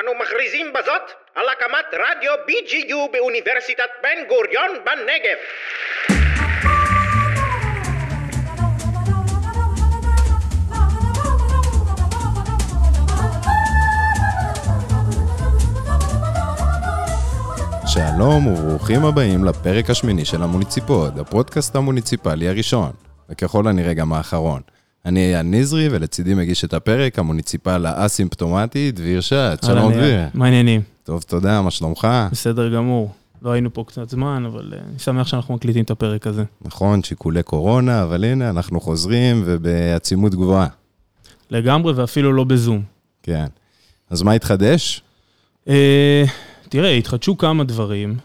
אנו מכריזים בזאת על הקמת רדיו BGU באוניברסיטת בן גוריון בנגב. שלום וברוכים הבאים לפרק השמיני של המוניציפוד, הפודקאסט המוניציפלי הראשון, וככל הנראה גם האחרון. אני אייל נזרי, ולצידי מגיש את הפרק, המוניציפל האסימפטומטי, דביר שט. שלום דביר. מה העניינים? טוב, תודה, מה שלומך? בסדר גמור. לא היינו פה קצת זמן, אבל אה, אני שמח שאנחנו מקליטים את הפרק הזה. נכון, שיקולי קורונה, אבל הנה, אנחנו חוזרים ובעצימות גבוהה. לגמרי, ואפילו לא בזום. כן. אז מה התחדש? אה, תראה, התחדשו כמה דברים,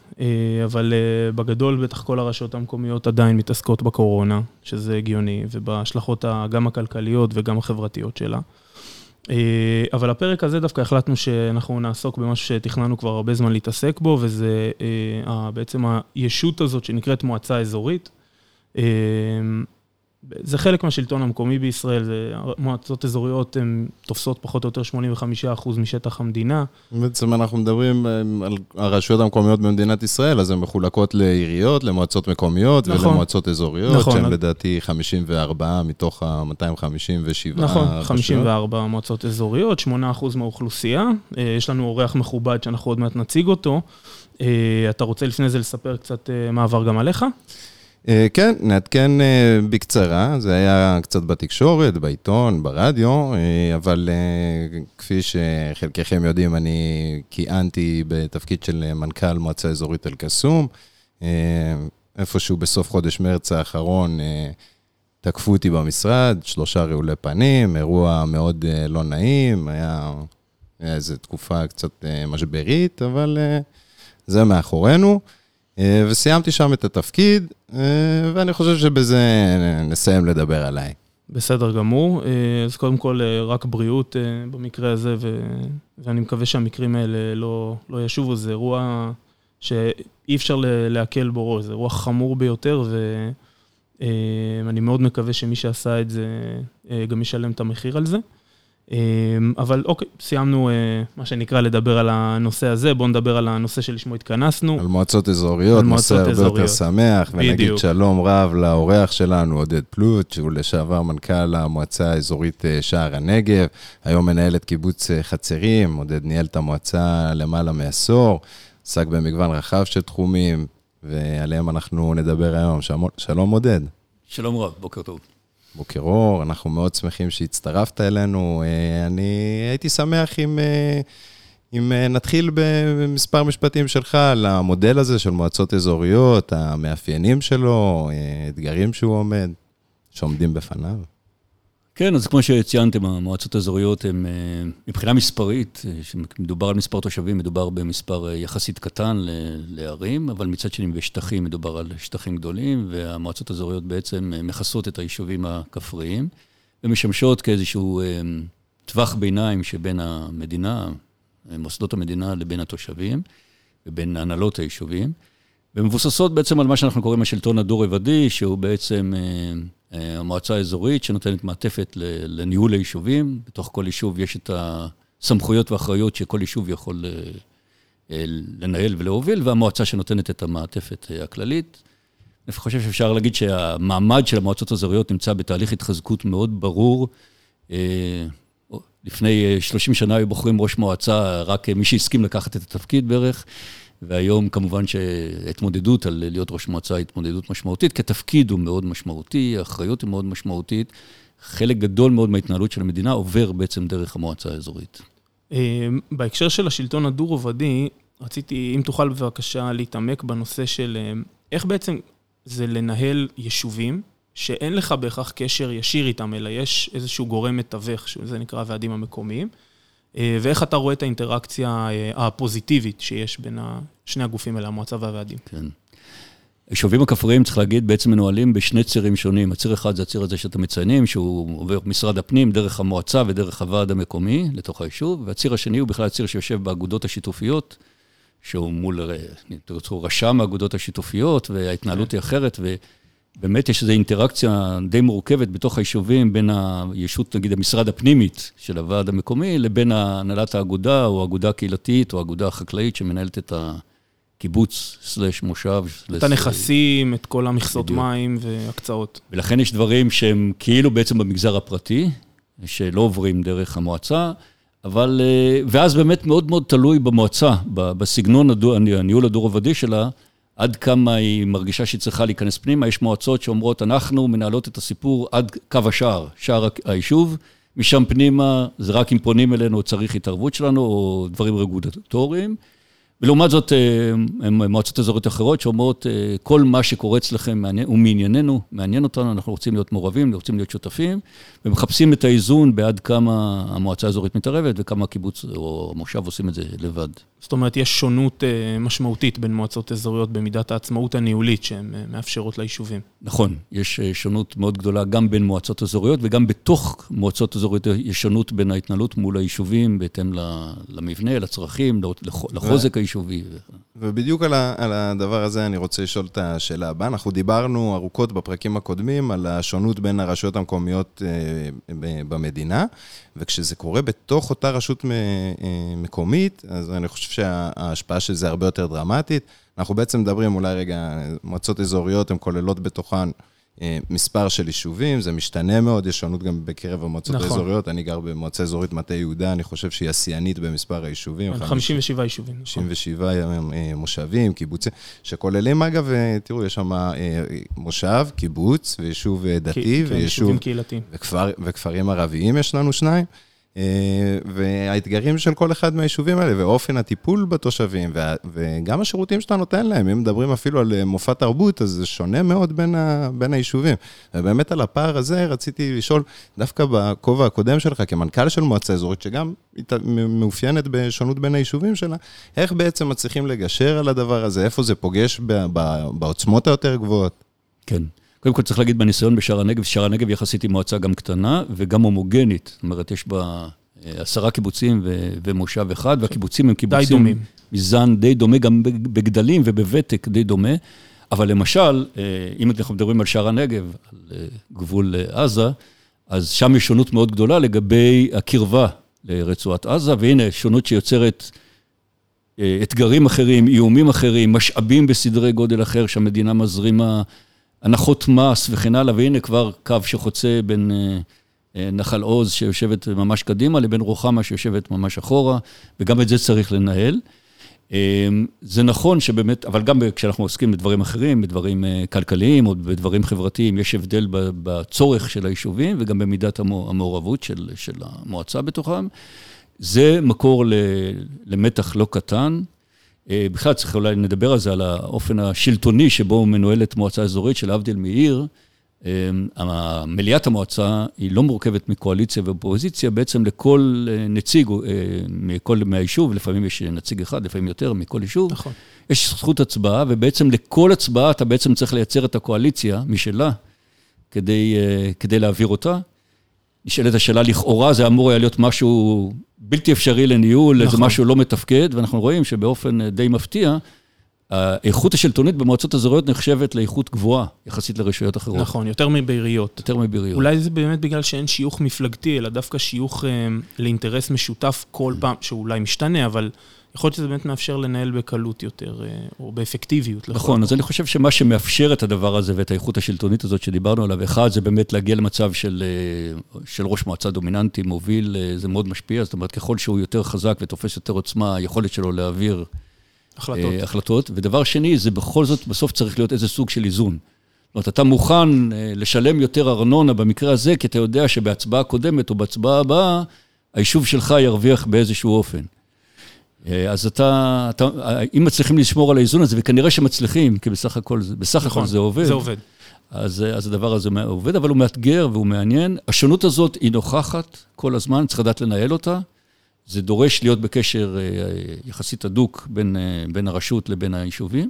אבל אה, בגדול בטח כל הרשויות המקומיות עדיין מתעסקות בקורונה, שזה הגיוני, ובהשלכות גם הכלכליות וגם החברתיות שלה. אה, אבל הפרק הזה דווקא החלטנו שאנחנו נעסוק במשהו שתכננו כבר הרבה זמן להתעסק בו, וזה אה, בעצם הישות הזאת שנקראת מועצה אזורית. זה חלק מהשלטון המקומי בישראל, זה, מועצות אזוריות הן תופסות פחות או יותר 85% משטח המדינה. בעצם אנחנו מדברים אה, על הרשויות המקומיות במדינת ישראל, אז הן מחולקות לעיריות, למועצות מקומיות נכון. ולמועצות אזוריות, נכון. שהן לדעתי 54 מתוך ה-257 נכון, רשויות. 54 מועצות אזוריות, 8% מהאוכלוסייה. אה, יש לנו אורח מכובד שאנחנו עוד מעט נציג אותו. אה, אתה רוצה לפני זה לספר קצת מה עבר גם עליך? אה, כן, נעדכן אה, בקצרה, זה היה קצת בתקשורת, בעיתון, ברדיו, אה, אבל כפי שחלקכם יודעים, אני כיהנתי בתפקיד של מנכ"ל מועצה אזורית אל-קסום. איפשהו בסוף חודש מרץ האחרון תקפו אותי במשרד, שלושה רעולי פנים, אירוע מאוד לא נעים, היה, איזו תקופה קצת משברית, אבל זה מאחורינו. אה, וסיימתי שם את התפקיד, אה, ואני חושב שבזה נסיים לדבר עליי. בסדר גמור. אה, אז קודם כל, רק בריאות במקרה הזה, ו... ואני מקווה שהמקרים האלה לא, לא ישובו. זה אירוע שאי אפשר להקל בו ראש, זה אירוע חמור ביותר, ואני מאוד מקווה שמי שעשה את זה גם ישלם את המחיר על זה. אה, אבל אוקיי, סיימנו אה, מה שנקרא לדבר על הנושא הזה, בואו נדבר על הנושא שלשמו התכנסנו. על מועצות אזוריות, על נושא מועצות הרבה יותר אזוריות. שמח, ונגיד בדיוק. שלום רב לאורח שלנו, עודד פלוט, שהוא לשעבר מנכ"ל המועצה האזורית אה, שער הנגב, היום מנהל את קיבוץ אה, חצרים, עודד ניהל את המועצה למעלה מעשור, עסק במגוון רחב של תחומים, ועליהם אנחנו נדבר היום. שלום- שלום עודד. שלום רב, בוקר טוב. בוקר אור, אנחנו מאוד שמחים שהצטרפת אלינו. אה, אני הייתי שמח אם, אה, אם אה, נתחיל במספר משפטים שלך על המודל הזה של מועצות אזוריות, המאפיינים שלו, אתגרים שהוא עומד, שעומדים בפניו. כן, אז כמו שציינתם, המועצות האזוריות הן, אה, מבחינה מספרית, אה, כשמדובר על מספר תושבים, מדובר במספר אה, יחסית קטן לערים, אבל מצד שני בשטחים מדובר על שטחים גדולים, והמועצות האזוריות בעצם מכסות את היישובים הכפריים, ומשמשות כאיזשהו טווח ביניים שבין המדינה, מוסדות המדינה לבין התושבים, ובין הנהלות היישובים. ומבוססות בעצם על מה שאנחנו קוראים השלטון הדו-רבדי, שהוא בעצם אה, אה, המועצה האזורית שנותנת מעטפת לניהול היישובים. בתוך כל יישוב יש את הסמכויות והאחריות שכל יישוב יכול אה, לנהל ולהוביל, והמועצה שנותנת את המעטפת הכללית. אני חושב שאפשר להגיד שהמעמד של המועצות האזוריות נמצא בתהליך התחזקות מאוד ברור. לפני אה, 30 שנה היו בוחרים ראש מועצה, רק מי שהסכים לקחת את התפקיד בערך. והיום כמובן שהתמודדות על להיות ראש מועצה היא התמודדות משמעותית, כי התפקיד הוא מאוד משמעותי, האחריות היא מאוד משמעותית. חלק גדול מאוד מההתנהלות של המדינה עובר בעצם דרך המועצה האזורית. אה, בהקשר של השלטון הדו-רובדי, רציתי, אם תוכל בבקשה להתעמק בנושא של אה, איך בעצם זה לנהל יישובים, שאין לך בהכרח קשר ישיר איתם, אלא יש איזשהו גורם מתווך, שזה נקרא הוועדים המקומיים, ואיך אתה רואה את האינטראקציה אה, הפוזיטיבית שיש בין שני הגופים האלה, המועצה והוועדים. כן. היישובים הכפריים, צריך להגיד, בעצם מנוהלים בשני צירים שונים. הציר אחד זה הציר הזה שאתם מציינים, שהוא עובר משרד הפנים, דרך המועצה ודרך הוועד המקומי לתוך היישוב, והציר השני הוא בכלל הציר שיושב באגודות השיתופיות, שהוא מול, אם תרצו, רשם האגודות השיתופיות, וההתנהלות היא אחרת, באמת יש איזו אינטראקציה די מורכבת בתוך היישובים בין הישות, נגיד, המשרד הפנימית של הוועד המקומי, לבין הנהלת האגודה, או האגודה הקהילתית, או האגודה החקלאית שמנהלת את הקיבוץ, סלש מושב. את הנכסים, את כל המכסות בדיוק. מים והקצאות. ולכן יש דברים שהם כאילו בעצם במגזר הפרטי, שלא עוברים דרך המועצה. אבל, אה, ואז באמת מאוד מאוד תלוי במועצה, בסגנון הניהול הדו-רבדי שלה, עד כמה היא מרגישה שהיא צריכה להיכנס פנימה. יש מועצות שאומרות, אנחנו מנהלות את הסיפור עד קו השער, שער היישוב, משם פנימה, זה רק אם פונים אלינו צריך התערבות שלנו, או דברים רגולטוריים. ולעומת זאת, אה, מועצות אזוריות אחרות שאומרות, אה, כל מה שקורה אצלכם הוא מענייננו, מעניין אותנו, אנחנו רוצים להיות מעורבים, רוצים להיות שותפים, ומחפשים את האיזון בעד כמה המועצה האזורית מתערבת וכמה הקיבוץ או המושב עושים את זה לבד. זאת אומרת, יש שונות אה, משמעותית בין מועצות אזוריות במידת העצמאות הניהולית שהן מאפשרות ליישובים. נכון, יש שונות מאוד גדולה גם בין מועצות אזוריות וגם בתוך מועצות אזוריות יש שונות בין ההתנהלות מול היישובים בהתאם למבנה, לצרכים, לחוזק היישובים. יישובי. ובדיוק על, ה, על הדבר הזה אני רוצה לשאול את השאלה הבאה. אנחנו דיברנו ארוכות בפרקים הקודמים על השונות בין הרשויות המקומיות אה, במדינה, וכשזה קורה בתוך אותה רשות אה, מקומית, אז אני חושב שההשפעה של זה הרבה יותר דרמטית. אנחנו בעצם מדברים, אולי רגע, מועצות אזוריות, הן כוללות בתוכן מספר של יישובים, זה משתנה מאוד, יש שונות גם בקרב המועצות נכון. האזוריות. אני גר במועצה אזורית מטה יהודה, אני חושב שהיא השיאנית במספר היישובים. 57 יישובים. 57 נכון. אה, מושבים, קיבוצים, שכוללים, אגב, אה, תראו, יש שם מושב, קיבוץ, ויישוב דתי, כן, ויישוב... קהילתיים. וכפר, וכפרים ערביים יש לנו שניים. אה, והאתגרים של כל אחד מהיישובים האלה, ואופן הטיפול בתושבים, וגם השירותים שאתה נותן להם, אם מדברים אפילו על אה, מופע תרבות, אז זה שונה מאוד בין, ה, בין היישובים. ובאמת על הפער הזה רציתי לשאול, דווקא בכובע הקודם שלך, כמנכ"ל של מועצה אזורית, שגם מאופיינת בשונות בין היישובים שלה, איך בעצם מצליחים לגשר על הדבר הזה? איפה זה פוגש בעוצמות היותר גבוהות? כן. קודם כל צריך להגיד בניסיון בשער הנגב, שער הנגב יחסית היא מועצה גם קטנה וגם הומוגנית. זאת אומרת, יש בה אה, עשרה קיבוצים ו- ומושב אחד, והקיבוצים הם קיבוצים... די דומים. מזן די דומה, גם בגדלים ובוותק די דומה. אבל למשל, אה, אם אנחנו מדברים על שער הנגב, על אה, גבול עזה, אז שם יש שונות מאוד גדולה לגבי הקרבה לרצועת עזה, והנה, שונות שיוצרת אתגרים אחרים, איומים אחרים, משאבים בסדרי גודל אחר שהמדינה מזרימה הנחות מס וכן הלאה, והנה כבר קו שחוצה בין אה, אה, נחל עוז שיושבת ממש קדימה לבין רוחמה שיושבת ממש אחורה, וגם את זה צריך לנהל. אה, זה נכון שבאמת, אבל גם כשאנחנו עוסקים בדברים אחרים, בדברים כלכליים או בדברים חברתיים, יש הבדל בצורך של היישובים וגם במידת המעורבות של, של המועצה בתוכם. זה מקור למתח לא קטן. אה, בכלל צריך אולי נדבר על זה, על האופן השלטוני שבו מנוהלת מועצה אזורית, שלהבדיל מעיר. אה, מליאת המועצה היא לא מורכבת מקואליציה ואופוזיציה, בעצם לכל אה, נציג מכל מהיישוב, לפעמים יש נציג אחד, לפעמים יותר מכל יישוב, נכון. יש זכות הצבעה, ובעצם לכל הצבעה אתה בעצם צריך לייצר את הקואליציה משלה, כדי, כדי להעביר אותה. נשאלת השאלה, לכאורה זה אמור היה להיות משהו בלתי אפשרי לניהול, נכון. איזה משהו לא מתפקד, ואנחנו רואים שבאופן אה, די מפתיע, האיכות השלטונית במועצות אזוריות נחשבת לאיכות גבוהה, יחסית לרשויות אחרות. נכון, יותר מבעיריות. יותר מבעיריות. אולי זה באמת בגלל שאין שיוך מפלגתי, אלא דווקא שיוך אה, לאינטרס משותף כל פעם, שאולי משתנה, אבל יכול להיות שזה באמת מאפשר לנהל בקלות יותר, אה, או באפקטיביות. נכון, אז אני חושב שמה שמאפשר את הדבר הזה ואת האיכות השלטונית הזאת שדיברנו עליו, אחד, זה באמת להגיע למצב של, אה, של ראש מועצה דומיננטי, מוביל, אה, זה מאוד משפיע, זאת אומרת, ככל שהוא יותר חזק ותופס יותר עוצמה, היכולת שלו להעביר החלטות. החלטות. ודבר שני, זה בכל זאת, בסוף צריך להיות איזה סוג של איזון. זאת אומרת, אתה מוכן לשלם יותר ארנונה במקרה הזה, כי אתה יודע שבהצבעה קודמת או בהצבעה הבאה, היישוב שלך ירוויח באיזשהו אופן. אה, אז אתה, אתה, אם מצליחים לשמור על האיזון הזה, וכנראה שמצליחים, כי בסך הכל, בסך נכון, הכל זה עובד. זה עובד. אז, אז הדבר הזה עובד, אבל הוא מאתגר והוא מעניין. השונות הזאת היא נוכחת כל הזמן, צריך לדעת לנהל אותה. זה דורש להיות בקשר אה, יחסית הדוק בין, אה, בין הרשות לבין היישובים,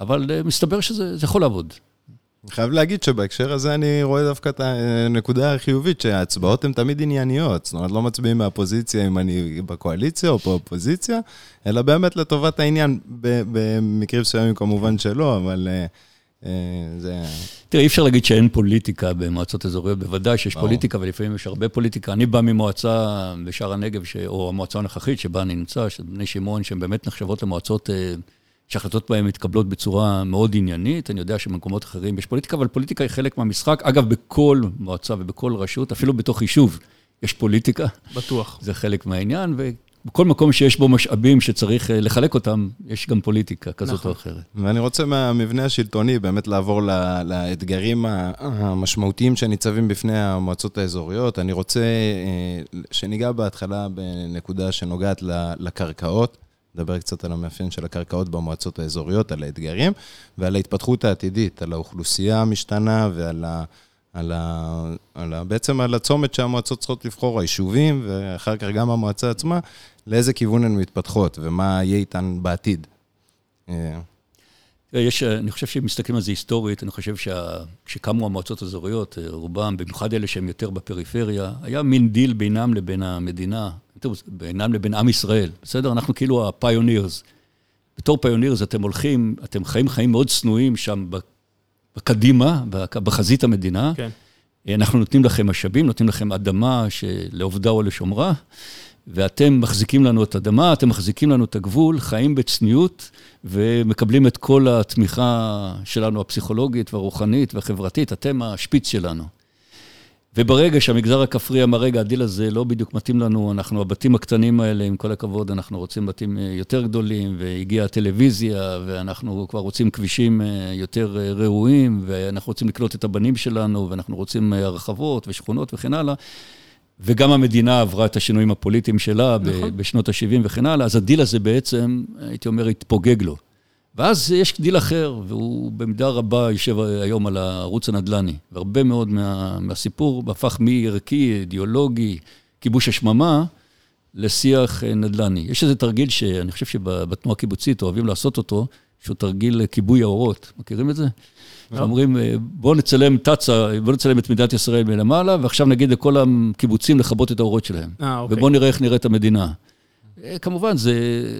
אבל מסתבר שזה יכול לעבוד. אני חייב להגיד שבהקשר הזה אני רואה דווקא את הנקודה החיובית, שההצבעות הן תמיד ענייניות. זאת אומרת, לא מצביעים מהפוזיציה אם אני בקואליציה או באופוזיציה, אלא באמת לטובת העניין, במקרים מסוימים כמובן שלא, אבל זה... תראה, אי אפשר להגיד שאין פוליטיקה במועצות אזוריות, בוודאי שיש פוליטיקה, ולפעמים יש הרבה פוליטיקה. אני בא ממועצה בשער הנגב, או המועצה הנוכחית שבה אני נמצא, של בני שמעון, שהן באמת נחשבות למועצות שהחלטות בהן מתקבלות בצורה מאוד עניינית. אני יודע שבמקומות אחרים יש פוליטיקה, אבל פוליטיקה היא חלק מהמשחק. אגב, בכל מועצה ובכל רשות, אפילו בתוך יישוב, יש פוליטיקה. בטוח. זה חלק מהעניין, ובכל מקום שיש בו משאבים שצריך אה, לחלק אותם, יש גם פוליטיקה כזאת נכון. או אחרת. ואני רוצה מהמבנה השלטוני באמת לעבור לאתגרים המשמעותיים שניצבים בפני המועצות האזוריות. אני רוצה אה, שניגע בהתחלה בנקודה שנוגעת לקרקעות. נדבר קצת על המאפיין של הקרקעות במועצות האזוריות, על האתגרים, ועל ההתפתחות העתידית, על האוכלוסייה המשתנה ועל ה... על ה, על ה, בעצם על הצומת שהמועצות צריכות לבחור, היישובים, ואחר כך גם המועצה עצמה, לאיזה כיוון הן מתפתחות ומה יהיה איתן בעתיד. אה, יש, אני חושב שאם מסתכלים על זה היסטורית, אני חושב שכשקמו המועצות האזוריות, רובם, במיוחד אלה שהם יותר בפריפריה, היה מין דיל בינם לבין המדינה, בינם לבין עם ישראל, בסדר? אנחנו כאילו ה pioneers. בתור pioneers אתם הולכים, אתם חיים חיים מאוד צנועים שם בקדימה, בחזית המדינה. כן. אנחנו נותנים לכם משאבים, נותנים לכם אדמה לעובדה או לשומרה, ואתם מחזיקים לנו את האדמה, אתם מחזיקים לנו את הגבול, חיים בצניעות, ומקבלים את כל התמיכה שלנו, הפסיכולוגית והרוחנית והחברתית, אתם השפיץ שלנו. וברגע שהמגזר הכפרי אמר, רגע, הדיל הזה לא בדיוק מתאים לנו, אנחנו, הבתים הקטנים האלה, עם כל הכבוד, אנחנו רוצים בתים אה, יותר גדולים, והגיעה הטלוויזיה, ואנחנו כבר רוצים כבישים אה, יותר אה, ראויים, ואנחנו רוצים לקלוט את הבנים שלנו, ואנחנו רוצים הרחבות ושכונות וכן הלאה. וגם המדינה עברה את השינויים הפוליטיים שלה נכון. בשנות ה-70 וכן הלאה, אז הדיל הזה בעצם, הייתי אומר, התפוגג לו. ואז יש דיל אחר, והוא במידה רבה יושב היום על הערוץ הנדל"ני. והרבה מאוד מה, מהסיפור הפך מערכי, אידיאולוגי, כיבוש השממה, לשיח אה, נדל"ני. יש איזה תרגיל שאני חושב שבתנועה הקיבוצית אוהבים לעשות אותו, שהוא תרגיל כיבוי האורות. מכירים את זה? לא. אומרים, אה, בואו נצלם תצה, בואו נצלם את מדינת ישראל מלמעלה, ועכשיו נגיד לכל הקיבוצים לכבות את האורות שלהם. אה, אוקיי. ובואו נראה איך נראית המדינה. אה, כמובן, זה,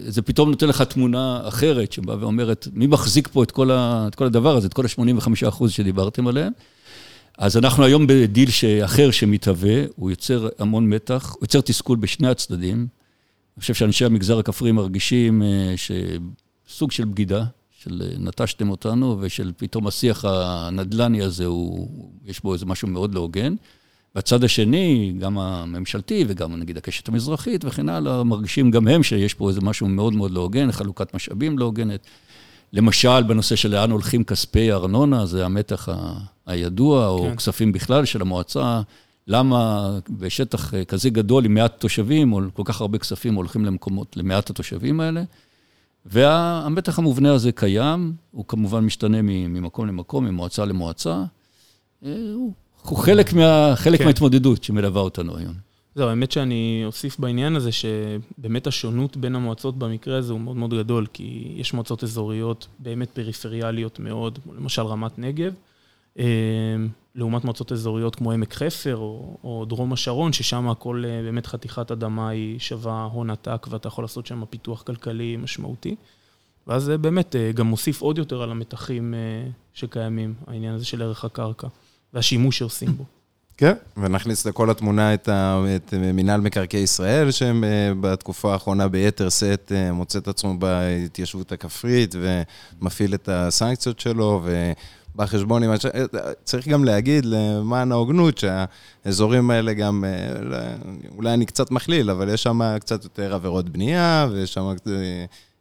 זה פתאום נותן לך תמונה אחרת, שבאה ואומרת, מי מחזיק פה את כל, ה, את כל הדבר הזה, את כל ה-85% שדיברתם עליהם? אז אנחנו היום בדיל אחר שמתהווה, הוא יוצר המון מתח, הוא יוצר תסכול בשני הצדדים. אני חושב שאנשי המגזר הכפרי מרגישים אה, שסוג של בגידה, של אה, נטשתם אותנו, ושל פתאום השיח הנדל"ני הזה, הוא, יש בו איזה משהו מאוד לא הוגן. בצד השני, גם הממשלתי וגם נגיד הקשת המזרחית וכן הלאה, מרגישים גם הם שיש פה איזה משהו מאוד מאוד לא הוגן, חלוקת משאבים לא הוגנת. למשל, בנושא של לאן הולכים כספי הארנונה, זה המתח הידוע, או כן. כספים בכלל של המועצה. למה בשטח כזה גדול עם מעט תושבים, או כל כך הרבה כספים הולכים למקומות, למעט התושבים האלה? והמתח המובנה הזה קיים, הוא כמובן משתנה ממקום למקום, ממועצה למועצה. אה, הוא הוא חלק, מה, חלק כן. מההתמודדות שמלווה אותנו היום. זהו, האמת שאני אוסיף בעניין הזה, שבאמת השונות בין המועצות במקרה הזה הוא מאוד מאוד גדול, כי יש מועצות אזוריות באמת פריפריאליות מאוד, למשל רמת נגב, אה, לעומת מועצות אזוריות כמו עמק חפר או, או דרום השרון, ששם הכל אה, באמת חתיכת אדמה היא שווה הון עתק, ואתה יכול לעשות שם פיתוח כלכלי משמעותי. ואז זה באמת אה, גם מוסיף עוד יותר על המתחים שקיימים, העניין הזה של ערך הקרקע. והשימוש שעושים בו. כן, ונכניס לכל התמונה את, ה, את מינהל מקרקעי ישראל, שהם אה, בתקופה האחרונה ביתר שאת אה, מוצא את עצמו בהתיישבות הכפרית ומפעיל את הסנקציות שלו, ובא חשבון עם... אה, צריך גם להגיד למען ההוגנות שהאזורים האלה גם, אולי אני קצת מכליל, אבל יש שם קצת יותר עבירות בנייה, ויש שם...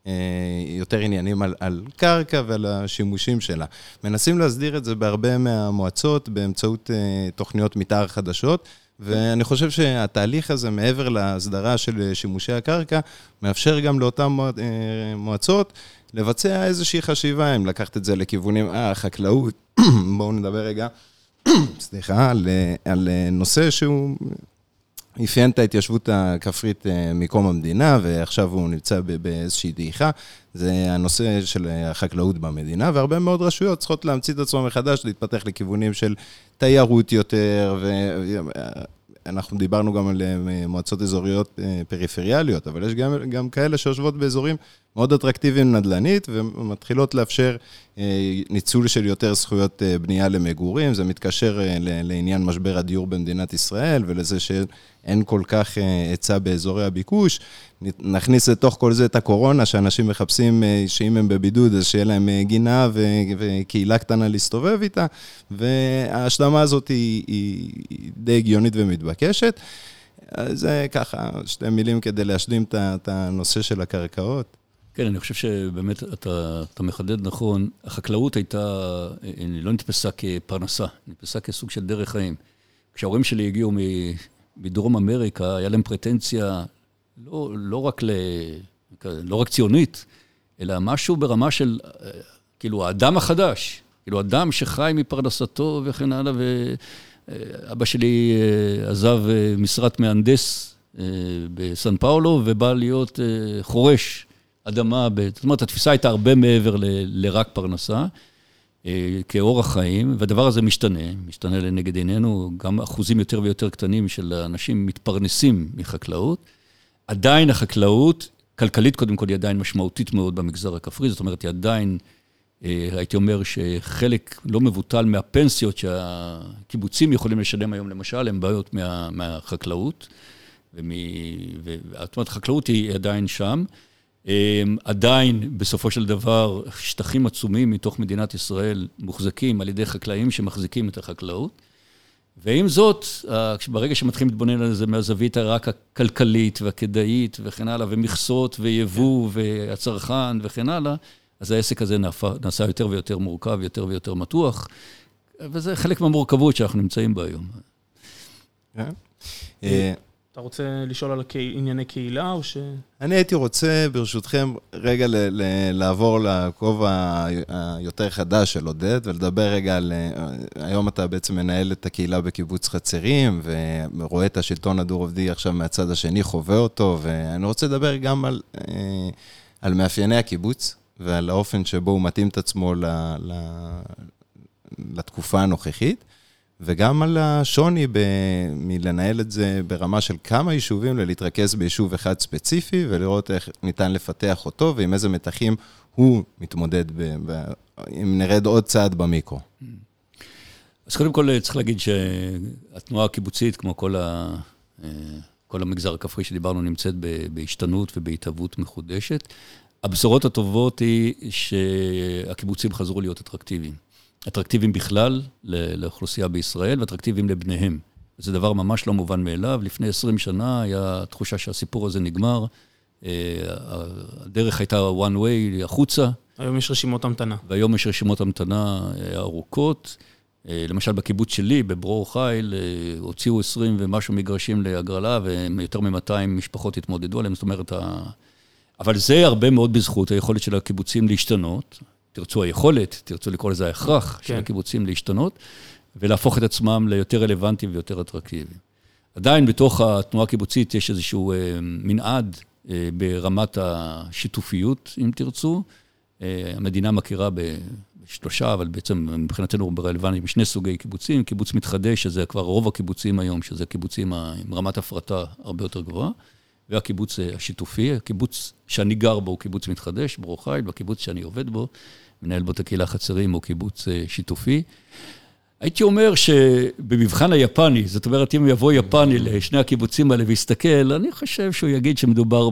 אה, יותר עניינים על, על קרקע ועל השימושים שלה. מנסים להסדיר את זה בהרבה מהמועצות באמצעות אה, תוכניות מתאר חדשות, ואני חושב שהתהליך הזה, מעבר להסדרה של שימושי הקרקע, מאפשר גם לאותן אה, מועצות לבצע איזושהי חשיבה, אם לקחת את זה לכיוונים, אה, חקלאות, בואו נדבר רגע, סליחה, על, על נושא שהוא אפיין את ההתיישבות הכפרית אה, מקום המדינה, ועכשיו הוא נמצא באיזושהי דעיכה. זה הנושא של החקלאות במדינה, והרבה מאוד רשויות צריכות להמציא את עצמן מחדש, להתפתח לכיוונים של תיירות יותר, ואנחנו דיברנו גם על אה, מועצות אזוריות אה, פריפריאליות, אבל יש גם, גם כאלה שיושבות באזורים מאוד אטרקטיביים נדל"נית, ומתחילות לאפשר ניצול של יותר זכויות בנייה למגורים. זה מתקשר לעניין משבר הדיור במדינת ישראל, ולזה שאין כל כך היצע באזורי הביקוש. נכניס לתוך כל זה את הקורונה, שאנשים מחפשים שאם הם בבידוד, אז שיהיה להם גינה וקהילה קטנה להסתובב איתה, וההשלמה הזאת היא, היא די הגיונית ומתבקשת. זה ככה, שתי מילים כדי להשלים את הנושא של הקרקעות. כן, אני חושב שבאמת אתה, אתה מחדד נכון. החקלאות הייתה, היא לא נתפסה כפרנסה, נתפסה כסוג של דרך חיים. כשההורים שלי הגיעו מדרום אמריקה, היה להם פרטנציה לא, לא, רק, ל, לא רק ציונית, אלא משהו ברמה של, כאילו, האדם החדש. כאילו, אדם שחי מפרנסתו וכן הלאה, ואבא שלי אה, עזב אה, משרת מהנדס אה, בסן פאולו, ובא להיות חורש אדמה. זאת אומרת, התפיסה הייתה הרבה מעבר ל, לרק פרנסה, כאורח חיים, והדבר הזה משתנה, משתנה לנגד עינינו, גם אחוזים יותר ויותר קטנים של אנשים מתפרנסים מחקלאות. עדיין החקלאות, כלכלית קודם כל, היא עדיין משמעותית מאוד במגזר הכפרי, זאת אומרת, היא עדיין... אה, הייתי אומר שחלק לא מבוטל מהפנסיות שהקיבוצים יכולים לשלם היום, למשל, הן בעיות מה, מהחקלאות. ומ... זאת אומרת, החקלאות היא עדיין שם. אה, עדיין, בסופו של דבר, שטחים עצומים מתוך מדינת ישראל מוחזקים על ידי חקלאים שמחזיקים את החקלאות. ועם זאת, ברגע שמתחילים להתבונן על זה מהזווית רק הכלכלית והכדאית וכן הלאה, ומכסות ויבוא והצרכן וכן הלאה, אז העסק הזה נעשה יותר ויותר מורכב, יותר ויותר מתוח, וזה חלק מהמורכבות שאנחנו נמצאים בה היום. אתה רוצה לשאול על ענייני קהילה או ש... אני הייתי רוצה, ברשותכם, רגע לעבור לכובע היותר חדש של עודד, ולדבר רגע על... אה, היום אתה בעצם מנהל את הקהילה בקיבוץ חצרים, ורואה את השלטון הדו-רובדי עכשיו מהצד השני, חווה אותו, ואני רוצה לדבר גם על, אה, על מאפייני הקיבוץ. ועל האופן שבו הוא מתאים את עצמו ל, ל, לתקופה הנוכחית, וגם על השוני ב, מלנהל את זה ברמה של כמה יישובים, ללהתרכז ביישוב אחד ספציפי, ולראות איך ניתן לפתח אותו, ועם איזה מתחים הוא מתמודד, ב, ב, אם נרד עוד צעד במיקרו. אז קודם כל צריך להגיד שהתנועה הקיבוצית, כמו כל, ה, כל המגזר הכפרי שדיברנו, נמצאת בהשתנות ובהתהוות מחודשת. הבשורות הטובות היא שהקיבוצים חזרו להיות אטרקטיביים. אטרקטיביים בכלל לאוכלוסייה בישראל ואטרקטיביים לבניהם. זה דבר ממש לא מובן מאליו. לפני 20 שנה היה תחושה שהסיפור הזה נגמר. אה, הדרך הייתה one way החוצה. היום יש רשימות המתנה. והיום יש רשימות המתנה אה, ארוכות. אה, למשל, בקיבוץ שלי, בברור חיל, הוציאו 20 ומשהו מגרשים להגרלה, ויותר מ-200 משפחות התמודדו עליהם. זאת אומרת, אבל זה הרבה מאוד בזכות היכולת של הקיבוצים להשתנות. תרצו היכולת, תרצו לקרוא לזה ההכרח כן. של הקיבוצים להשתנות, ולהפוך את עצמם ליותר רלוונטיים ויותר אטרקטיביים. עדיין בתוך התנועה הקיבוצית יש איזשהו אה, מנעד אה, ברמת השיתופיות, אם תרצו. אה, המדינה מכירה בשלושה, אבל בעצם מבחינתנו הוא רלוונטי עם שני סוגי קיבוצים. קיבוץ מתחדש, שזה כבר רוב הקיבוצים היום, שזה קיבוצים עם רמת הפרטה הרבה יותר גבוהה. והקיבוץ השיתופי, הקיבוץ שאני גר בו הוא קיבוץ מתחדש, ברור חיל, והקיבוץ שאני עובד בו, מנהל בו את הקהילה חצרים, הוא קיבוץ אה, שיתופי. הייתי אומר שבמבחן היפני, זאת אומרת, אם יבוא יפני לשני הקיבוצים האלה ויסתכל, אני חושב שהוא יגיד שמדובר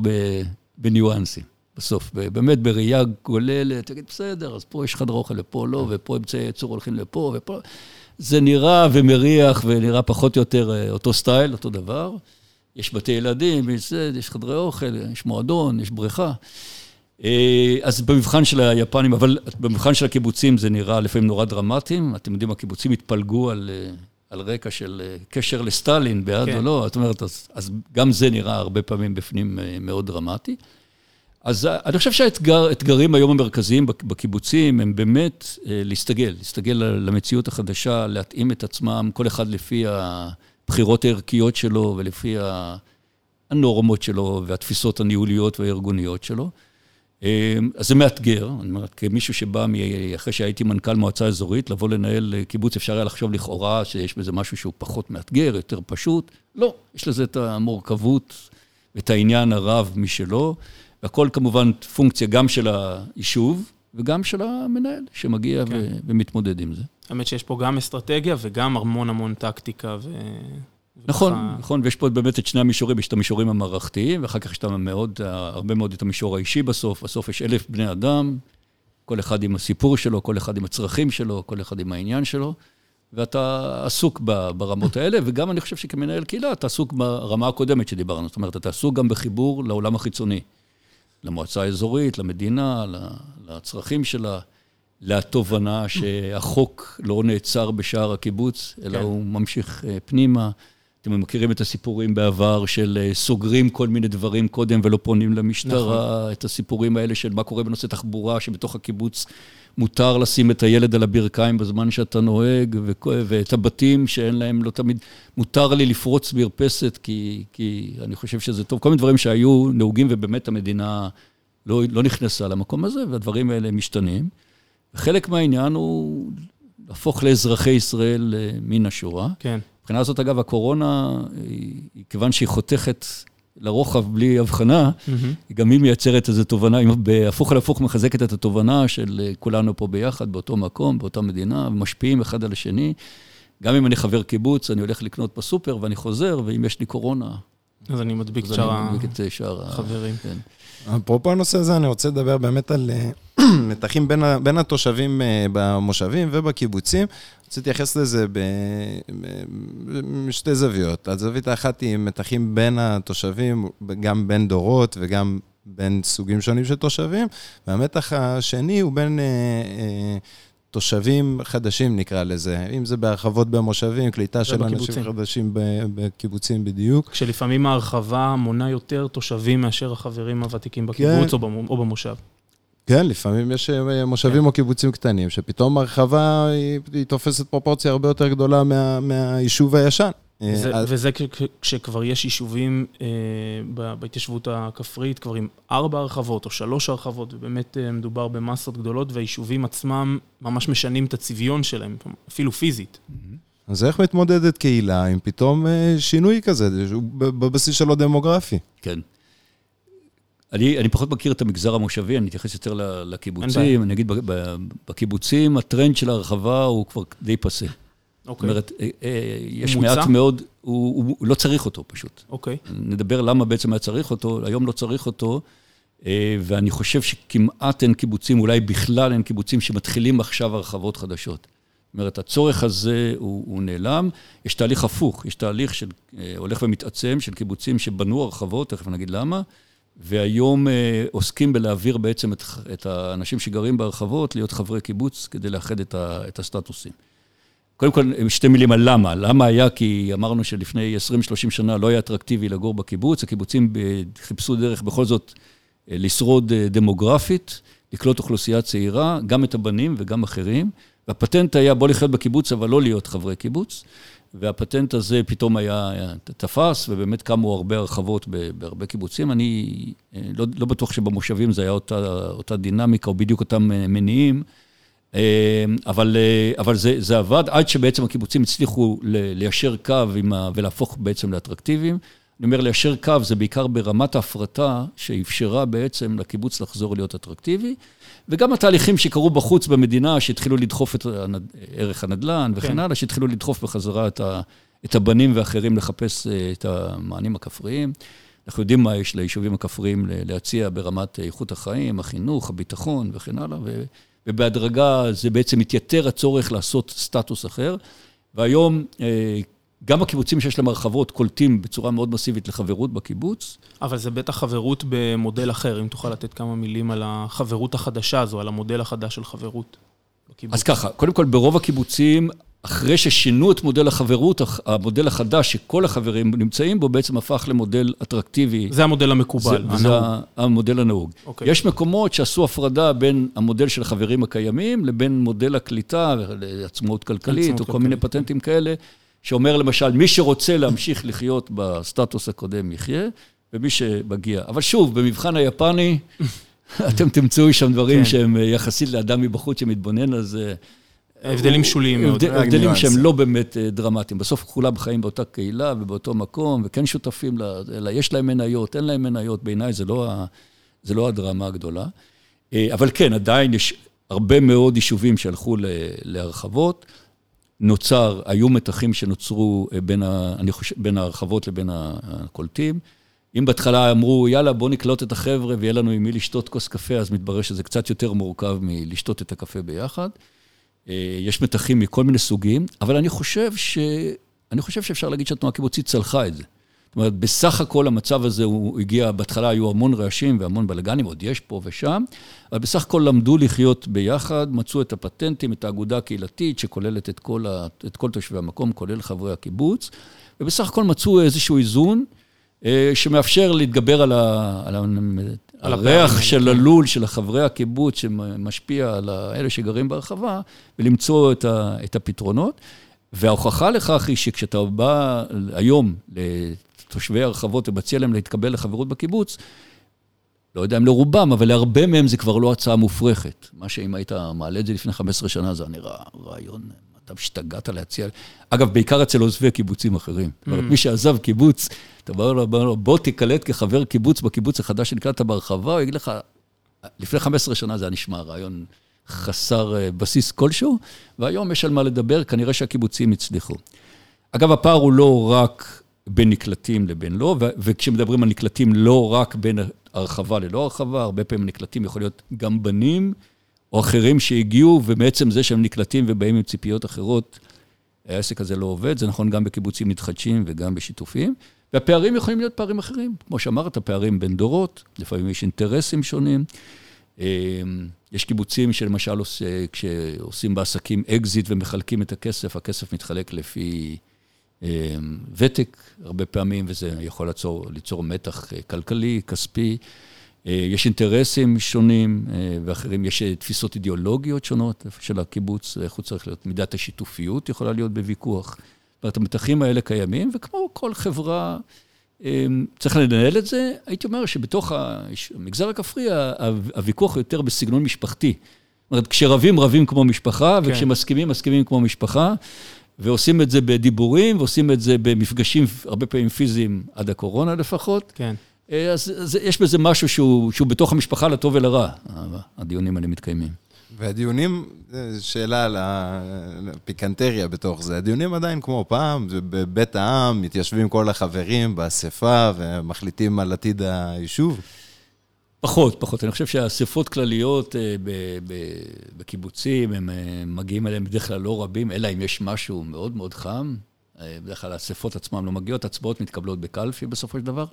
בניואנסים. בסוף, באמת בראייה גוללת, תגיד, בסדר, אז פה יש חדר אוכל ופה לא, ופה אמצעי ייצור הולכים לפה ופה. זה נראה ומריח ונראה פחות או יותר אה, אותו סטייל, אותו דבר. יש בתי ילדים, יש, יש חדרי אוכל, יש מועדון, יש בריכה. אה, אז במבחן של היפנים, אבל במבחן של הקיבוצים זה נראה לפעמים נורא דרמטיים. אתם יודעים, הקיבוצים התפלגו על, אה, על רקע של אה, קשר לסטלין, בעד כן. או לא, זאת אומרת, אז, אז גם זה נראה הרבה פעמים בפנים מאוד דרמטי. אז אני חושב שהאתגרים היום המרכזיים בקיבוצים הם באמת להסתגל, להסתגל למציאות החדשה, להתאים את עצמם, כל אחד לפי ה... הבחירות הערכיות שלו ולפי הנורמות שלו והתפיסות הניהוליות והארגוניות שלו. אמ, אז זה מאתגר, אני אומר, כמישהו שבא אחרי שהייתי מנכ"ל מועצה אזורית, לבוא לנהל קיבוץ, אפשר היה לחשוב לכאורה שיש בזה משהו שהוא פחות מאתגר, יותר פשוט. לא, יש לזה את המורכבות ואת העניין הרב משלו, והכל כמובן פונקציה גם של היישוב וגם של המנהל שמגיע כן. ו- ומתמודד עם זה. האמת שיש פה גם אסטרטגיה וגם המון המון טקטיקה ו... נכון, וככה... נכון, ויש פה באמת את שני המישורים, יש את המישורים המערכתיים, ואחר כך יש את המאוד, הרבה מאוד את המישור האישי בסוף. בסוף יש אלף בני אדם, כל אחד עם הסיפור שלו, כל אחד עם הצרכים שלו, כל אחד עם העניין שלו, ואתה עסוק ברמות האלה, וגם אני חושב שכמנהל קהילה, אתה עסוק ברמה הקודמת שדיברנו. זאת אומרת, אתה עסוק גם בחיבור לעולם החיצוני, למועצה האזורית, למדינה, לצרכים שלה. לתובנה שהחוק לא נעצר בשער הקיבוץ, אלא כן. הוא ממשיך אה, פנימה. אתם מכירים את הסיפורים בעבר של אה, סוגרים כל מיני דברים קודם ולא פונים למשטרה, נכון. את הסיפורים האלה של מה קורה בנושא תחבורה, שבתוך הקיבוץ מותר לשים את הילד על הברכיים בזמן שאתה נוהג, ואת הבתים שאין להם, לא תמיד, מותר לי לפרוץ מרפסת, כי, כי אני חושב שזה טוב. כל מיני דברים שהיו נהוגים ובאמת המדינה לא, לא נכנסה למקום הזה, והדברים האלה משתנים. וחלק מהעניין הוא להפוך לאזרחי ישראל אה, מן השורה. כן. מבחינה הזאת, אגב, הקורונה, היא, כיוון שהיא חותכת לרוחב בלי הבחנה, mm-hmm. גם היא מייצרת איזו תובנה, היא בהפוך על הפוך מחזקת את התובנה של אה, כולנו פה ביחד, באותו מקום, באותה מדינה, ומשפיעים אחד על השני. גם אם אני חבר קיבוץ, אני הולך לקנות בסופר ואני חוזר, ואם יש לי קורונה... אז אני מדביק את שאר החברים. כן. אפרופו הנושא הזה, אני רוצה לדבר באמת על אה, מתחים בין, בין התושבים אה, במושבים ובקיבוצים. רוצה להתייחס לזה בשתי זוויות. הזווית האחת היא מתחים בין התושבים, גם בין דורות וגם בין סוגים שונים של תושבים, והמתח השני הוא בין... אה, אה, תושבים חדשים נקרא לזה, אם זה בהרחבות במושבים, קליטה של אנשים חדשים בקיבוצים בדיוק. כשלפעמים ההרחבה מונה יותר תושבים מאשר החברים הוותיקים בקיבוץ כן. או במושב. כן, לפעמים יש אה, מושבים כן. או קיבוצים קטנים, שפתאום הרחבה היא, היא תופסת פרופורציה הרבה יותר גדולה מה, מהיישוב הישן. וזה, אז... וזה כשכבר יש יישובים אה, בהתיישבות הכפרית, כבר עם ארבע הרחבות או שלוש הרחבות, ובאמת אה, מדובר במסות גדולות, והיישובים עצמם ממש משנים את הצביון שלהם, אפילו פיזית. אז איך מתמודדת קהילה עם פתאום אה, שינוי כזה, בבסיס שלו דמוגרפי? כן. אני, אני פחות מכיר את המגזר המושבי, אני אתייחס יותר לקיבוצים. אני אגיד, בקיבוצים הטרנד של ההרחבה הוא כבר די פסה. אוקיי. זאת אומרת, אה, אה, יש מוצא? מעט מאוד, הוא, הוא, הוא לא צריך אותו פשוט. אוקיי. נדבר למה בעצם היה צריך אותו, היום לא צריך אותו, אה, ואני חושב שכמעט אין קיבוצים, אולי בכלל אין קיבוצים שמתחילים עכשיו הרחבות חדשות. זאת אומרת, הצורך הזה הוא, הוא נעלם. יש תהליך הפוך, יש תהליך שהולך ומתעצם של קיבוצים שבנו הרחבות, תכף נגיד למה, והיום אה, עוסקים בלהעביר בעצם את, את האנשים שגרים בהרחבות להיות חברי קיבוץ כדי לאחד את, ה, את הסטטוסים. קודם כל, שתי מילים על למה. למה היה? כי אמרנו שלפני 20-30 שנה לא היה אטרקטיבי לגור בקיבוץ. הקיבוצים חיפשו דרך בכל זאת אה, לשרוד אה, דמוגרפית, לקלוט אוכלוסייה צעירה, גם את הבנים וגם אחרים. והפטנט היה בוא לחיות בקיבוץ, אבל לא להיות חברי קיבוץ. והפטנט הזה פתאום היה, היה תפס, ובאמת קמו הרבה הרחבות בהרבה קיבוצים. אני אה, לא, לא בטוח שבמושבים זה היה אותה, אותה דינמיקה, או בדיוק אותם מניעים. אמ, אבל, אה, אבל זה, זה עבד עד שבעצם הקיבוצים הצליחו ליישר קו ה, ולהפוך בעצם לאטרקטיביים. אני אומר, ליישר קו זה בעיקר ברמת ההפרטה שאפשרה בעצם לקיבוץ לחזור להיות אטרקטיבי, וגם התהליכים שקרו בחוץ במדינה, שהתחילו לדחוף את ערך הנדל"ן וכן כן. הלאה, שהתחילו לדחוף בחזרה את, ה, את הבנים ואחרים לחפש אה, את המענים הכפריים. אנחנו יודעים מה יש ליישובים הכפריים להציע ברמת איכות החיים, החינוך, הביטחון וכן הלאה, ובהדרגה זה בעצם מתייתר הצורך לעשות סטטוס אחר. והיום, אה, גם הקיבוצים שיש להם הרחבות קולטים בצורה מאוד מסיבית לחברות בקיבוץ. אבל זה בטח חברות במודל אחר, אם תוכל לתת כמה מילים על החברות החדשה הזו, על המודל החדש של חברות בקיבוץ. אז ככה, קודם כל, ברוב הקיבוצים אחרי ששינו את מודל החברות, המודל החדש שכל החברים נמצאים בו, בעצם הפך למודל אטרקטיבי. זה המודל המקובל, זה, זה המודל הנהוג. Okay. אוקיי. יש מקומות שעשו הפרדה בין המודל של החברים הקיימים לבין מודל הקליטה, לעצמאות כלכלית, או כל מיני פטנטים כאלה, שאומר למשל, מי שרוצה להמשיך לחיות בסטטוס הקודם יחיה, ומי שמגיע. אבל שוב, במבחן היפני, אתם תמצאו שם דברים כן. שהם יחסית לאדם מבחוץ שמתבונן על זה. הבדלים שוליים מאוד. הבדלים שהם לא באמת אה, דרמטיים. בסוף כולם חיים באותה קהילה ובאותו מקום, וכן שותפים, אלא יש להם מניות, אין להם מניות, בעיניי זה לא זה לא הדרמה הגדולה. אבל כן, עדיין יש הרבה מאוד יישובים שהלכו להרחבות. נוצר, היו מתחים שנוצרו בין, ה, אני חושב, בין ההרחבות לבין הקולטים. אם בהתחלה אמרו, יאללה, בואו נקלוט את החבר'ה ויהיה לנו עם מי לשתות כוס קפה, אז מתברר שזה קצת יותר מורכב מלשתות את הקפה ביחד. אה, יש מתחים מכל מיני סוגים, אבל אני חושב, ש... אני חושב שאפשר להגיד שהתנועה הקיבוצית צלחה את זה. זאת אומרת, בסך הכל המצב הזה, הוא הגיע, בהתחלה היו המון רעשים והמון בלאגנים, עוד יש פה ושם, אבל בסך הכל למדו לחיות ביחד, מצאו את הפטנטים, את האגודה הקהילתית, שכוללת את כל, ה... את כל תושבי המקום, כולל חברי הקיבוץ, ובסך הכל מצאו איזשהו איזון. אה, שמאפשר להתגבר על, ה, על, ה, על הריח של כן. הלול, של חברי הקיבוץ, שמשפיע על אלה שגרים ברחבה, ולמצוא את, ה, את הפתרונות. וההוכחה לכך היא שכשאתה בא היום לתושבי הרחבות ומציע להם להתקבל לחברות בקיבוץ, לא יודע אם לרובם, אבל להרבה מהם זה כבר לא הצעה מופרכת. מה שאם היית מעלה את זה לפני 15 שנה, זה נראה רעיון אתה השתגעת להציע... אגב, בעיקר אצל עוזבי קיבוצים אחרים. זאת אומרת, mm. מי שעזב קיבוץ, אתה אומר לו, בוא תיקלט כחבר קיבוץ בקיבוץ החדש שנקלטת בהרחבה, הוא יגיד לך, לפני 15 שנה זה היה נשמע רעיון חסר אה, בסיס כלשהו, והיום יש על מה לדבר, כנראה שהקיבוצים הצליחו. אגב, הפער הוא לא רק בין נקלטים לבין לא, וכשמדברים על נקלטים, לא רק בין הרחבה ללא הרחבה, הרבה פעמים נקלטים יכול להיות גם בנים או אחרים שהגיעו, ומעצם זה שהם נקלטים ובאים עם ציפיות אחרות, העסק הזה לא עובד. זה נכון גם בקיבוצים מתחדשים וגם בשיתופיים. והפערים יכולים להיות פערים אחרים. כמו שאמרת, פערים בין דורות, לפעמים יש אינטרסים שונים. אמ, יש קיבוצים שלמשל כשעושים בעסקים אקזיט ומחלקים את הכסף, הכסף מתחלק לפי ותק הרבה פעמים, וזה יכול ליצור, ליצור מתח אה, כלכלי, כספי. אה, יש אינטרסים שונים אה, ואחרים, יש תפיסות אידיאולוגיות שונות של הקיבוץ, איך הוא צריך להיות, מידת השיתופיות יכולה להיות בוויכוח. זאת אומרת, המתחים האלה קיימים, וכמו כל חברה, צריך לנהל את זה. הייתי אומר שבתוך המגזר הכפרי, הוויכוח יותר בסגנון משפחתי. זאת אומרת, כשרבים, רבים כמו משפחה, כן. וכשמסכימים, מסכימים כמו משפחה. ועושים את זה בדיבורים, ועושים את זה במפגשים, הרבה פעמים פיזיים, עד הקורונה לפחות. כן. אה, אז, אז יש בזה משהו שהוא, שהוא בתוך המשפחה לטוב ולרע, הדיונים האלה מתקיימים. והדיונים, שאלה על הפיקנטריה בתוך זה, הדיונים עדיין כמו פעם, בבית העם, מתיישבים כל החברים באספה ומחליטים על עתיד היישוב? פחות, פחות. אני חושב שהאספות כלליות אה, בקיבוצים, הם אה, מגיעים אליהם בדרך כלל לא רבים, אלא אם יש משהו מאוד מאוד חם. בדרך כלל האספות עצמן לא מגיעות, הצבעות מתקבלות בקלפי בסופו של דבר.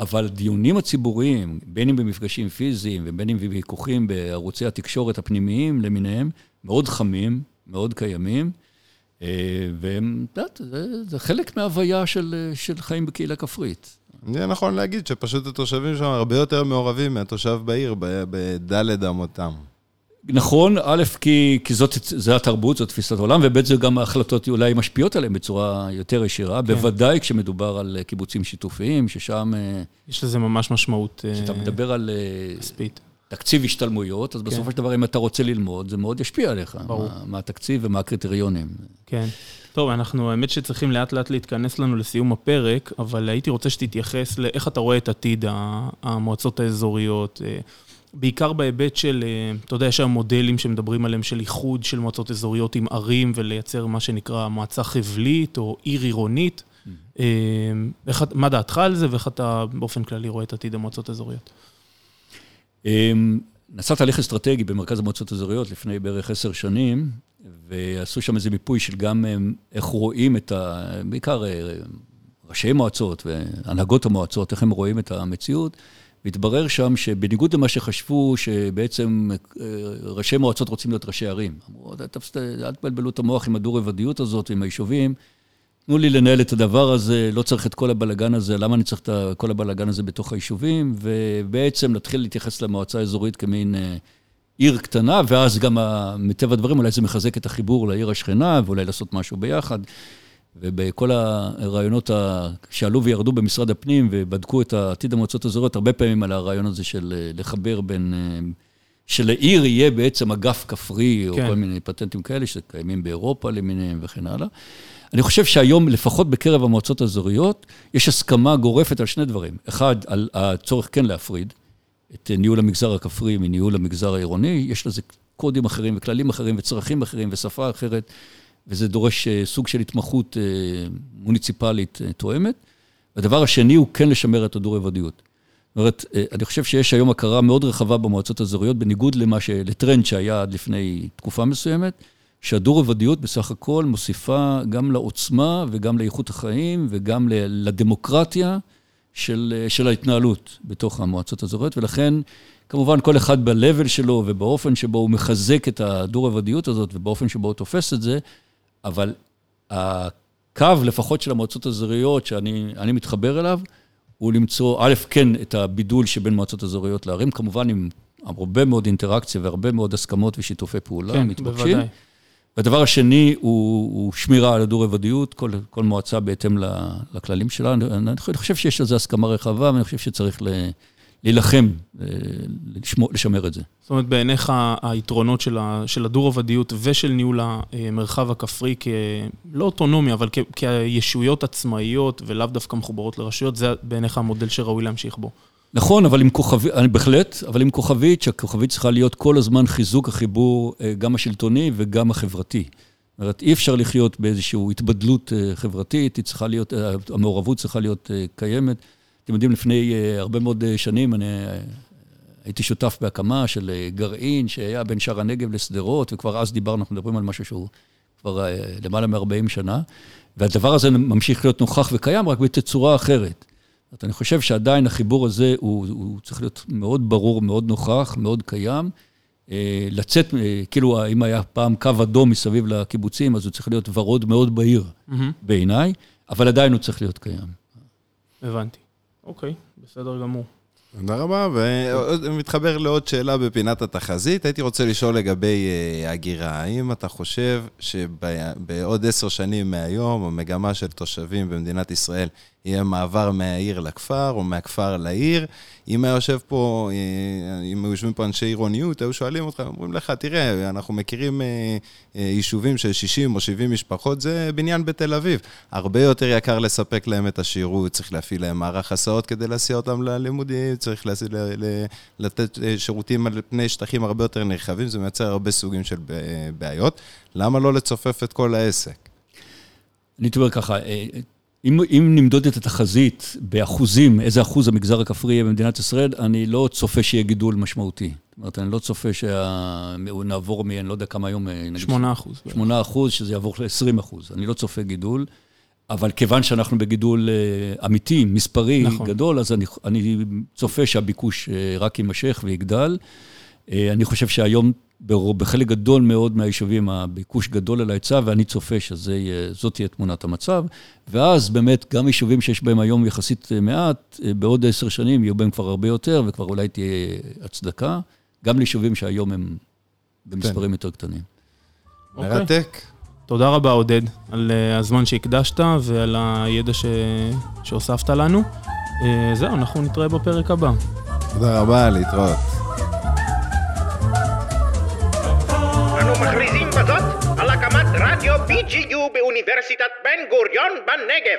אבל הדיונים הציבוריים, בין אם במפגשים פיזיים ובין אם בוויכוחים בערוצי התקשורת הפנימיים למיניהם, מאוד חמים, מאוד קיימים, אה, והם, את יודעת, זה, זה חלק מההוויה של, של חיים בקהילה כפרית. זה נכון להגיד שפשוט התושבים שם הרבה יותר מעורבים מהתושב בעיר, בדלת אמותם. נכון, א', כי, כי זאת, זה התרבות, זאת תפיסת עולם, וב', זה גם ההחלטות אולי משפיעות עליהן בצורה יותר ישירה, כן. בוודאי כשמדובר על קיבוצים שיתופיים, ששם... אה, יש לזה ממש משמעות כשאתה מדבר על... אה, כספית. תקציב השתלמויות, אז כן. בסופו של דבר, אם אתה רוצה ללמוד, זה מאוד ישפיע עליך. ברור. מה, מה התקציב ומה הקריטריונים. כן. טוב, אנחנו, האמת שצריכים לאט לאט להתכנס לנו לסיום הפרק, אבל הייתי רוצה שתתייחס לאיך אתה רואה את עתיד המועצות האזוריות. אה, בעיקר בהיבט של, אה, אתה יודע, יש היום מודלים שמדברים עליהם של איחוד של מועצות אזוריות עם ערים ולייצר מה שנקרא מועצה חבלית או עיר עירונית. Mm-hmm. איך, מה דעתך על זה ואיך אתה באופן כללי רואה את עתיד המועצות האזוריות? אמ, נעשה תהליך אסטרטגי במרכז המועצות האזוריות לפני בערך עשר שנים, ועשו שם איזה מיפוי של גם אמ, איך רואים את ה... בעיקר אה, ראשי מועצות והנהגות המועצות, איך הם רואים את המציאות. והתברר שם שבניגוד למה שחשבו, שבעצם אה, ראשי מועצות רוצים להיות ראשי ערים. אמרו, אל תבלבלו את המוח עם הדו-רבדיות הזאת, עם היישובים. תנו לי לנהל את הדבר הזה, לא צריך את כל הבלגן הזה, למה אני צריך את כל הבלגן הזה בתוך היישובים? ובעצם להתחיל להתייחס למועצה האזורית כמין אה, עיר קטנה, ואז גם מטבע הדברים אולי זה מחזק את החיבור לעיר השכנה, ואולי לעשות משהו ביחד. ובכל הרעיונות שעלו וירדו במשרד הפנים ובדקו את עתיד המועצות האזוריות, הרבה פעמים על הרעיון הזה של אה, לחבר בין... אה, שלעיר יהיה בעצם אגף כפרי, כן. או כל מיני פטנטים כאלה שקיימים באירופה למיניהם וכן הלאה. אני חושב שהיום, לפחות בקרב המועצות האזוריות, יש הסכמה גורפת על שני דברים. אחד, על הצורך כן להפריד, את ניהול המגזר הכפרי מניהול המגזר העירוני, יש לזה קודים אחרים וכללים אחרים וצרכים אחרים ושפה אחרת, וזה דורש סוג של התמחות מוניציפלית תואמת. והדבר השני הוא כן לשמר את הדו-רבדיות. זאת אומרת, אני חושב שיש היום הכרה מאוד רחבה במועצות האזוריות, בניגוד למה ש... לטרנד שהיה עד לפני תקופה מסוימת, שהדו-רבדיות בסך הכל מוסיפה גם לעוצמה וגם לאיכות החיים וגם לדמוקרטיה של, של ההתנהלות בתוך המועצות האזוריות, ולכן כמובן כל אחד ב-level שלו ובאופן שבו הוא מחזק את הדו-רבדיות הזאת ובאופן שבו הוא תופס את זה, אבל הקו לפחות של המועצות האזוריות שאני מתחבר אליו, הוא למצוא, א', כן, את הבידול שבין מועצות אזוריות לערים, כמובן עם הרבה מאוד אינטראקציה והרבה מאוד הסכמות ושיתופי פעולה כן, מתבקשים. בוודאי. והדבר השני הוא, הוא שמירה על הדו-רבדיות, כל, כל מועצה בהתאם לכללים שלה. אני, אני חושב שיש לזה הסכמה רחבה, ואני חושב שצריך ל, להילחם, לשמור, לשמר את זה. זאת אומרת, בעיניך היתרונות של, של הדו-רבדיות ושל ניהול המרחב הכפרי כלא אוטונומי, אבל כ, כישויות עצמאיות ולאו דווקא מחוברות לרשויות, זה בעיניך המודל שראוי להמשיך בו. נכון, אבל עם כוכבית, אני בהחלט, אבל עם כוכבית, שהכוכבית צריכה להיות כל הזמן חיזוק החיבור, גם השלטוני וגם החברתי. זאת אומרת, אי אפשר לחיות באיזושהי התבדלות חברתית, היא צריכה להיות, המעורבות צריכה להיות קיימת. אתם יודעים, לפני הרבה מאוד שנים, אני הייתי שותף בהקמה של גרעין שהיה בין שער הנגב לשדרות, וכבר אז דיברנו, אנחנו מדברים על משהו שהוא כבר למעלה מ-40 שנה, והדבר הזה ממשיך להיות נוכח וקיים, רק בתצורה אחרת. זאת אני חושב שעדיין החיבור הזה הוא, הוא צריך להיות מאוד ברור, מאוד נוכח, מאוד קיים. לצאת, כאילו, אם היה פעם קו אדום מסביב לקיבוצים, אז הוא צריך להיות ורוד מאוד בהיר mm-hmm. בעיניי, אבל עדיין הוא צריך להיות קיים. הבנתי. אוקיי, בסדר גמור. תודה רבה, ומתחבר לעוד שאלה בפינת התחזית. הייתי רוצה לשאול לגבי הגירה. האם אתה חושב שבעוד עשר שנים מהיום, המגמה של תושבים במדינת ישראל יהיה מעבר מהעיר לכפר, או מהכפר לעיר? אם היה יושב פה, אם היו יושבים פה אנשי עירוניות, היו שואלים אותך, אומרים לך, תראה, אנחנו מכירים יישובים של 60 או 70 משפחות, זה בניין בתל אביב. הרבה יותר יקר לספק להם את השירות, צריך להפעיל להם מערך הסעות כדי להסיע אותם ללימודים, צריך לתת שירותים על פני שטחים הרבה יותר נרחבים, זה מייצר הרבה סוגים של בעיות. למה לא לצופף את כל העסק? אני אתאר ככה, אם, אם נמדוד את התחזית באחוזים, איזה אחוז המגזר הכפרי יהיה במדינת ישראל, אני לא צופה שיהיה גידול משמעותי. זאת אומרת, אני לא צופה שנעבור מ... אני לא יודע כמה היום... שמונה אחוז. שמונה אחוז, שזה יעבור ל-20 אחוז. אני לא צופה גידול, אבל כיוון שאנחנו בגידול אמיתי, מספרי, נכון. גדול, אז אני, אני צופה שהביקוש רק יימשך ויגדל. אני חושב שהיום... בחלק גדול מאוד מהיישובים הביקוש גדול על ההיצע, ואני צופה שזאת תהיה תמונת המצב. ואז באמת, גם יישובים שיש בהם היום יחסית מעט, בעוד עשר שנים יהיו בהם כבר הרבה יותר, וכבר אולי תהיה הצדקה, גם ליישובים שהיום הם במספרים יותר קטנים. מרתק. תודה רבה, עודד, על הזמן שהקדשת ועל הידע שהוספת לנו. זהו, אנחנו נתראה בפרק הבא. תודה רבה, להתראות. מכריזים בזאת על הקמת רדיו BGU באוניברסיטת בן גוריון בנגב.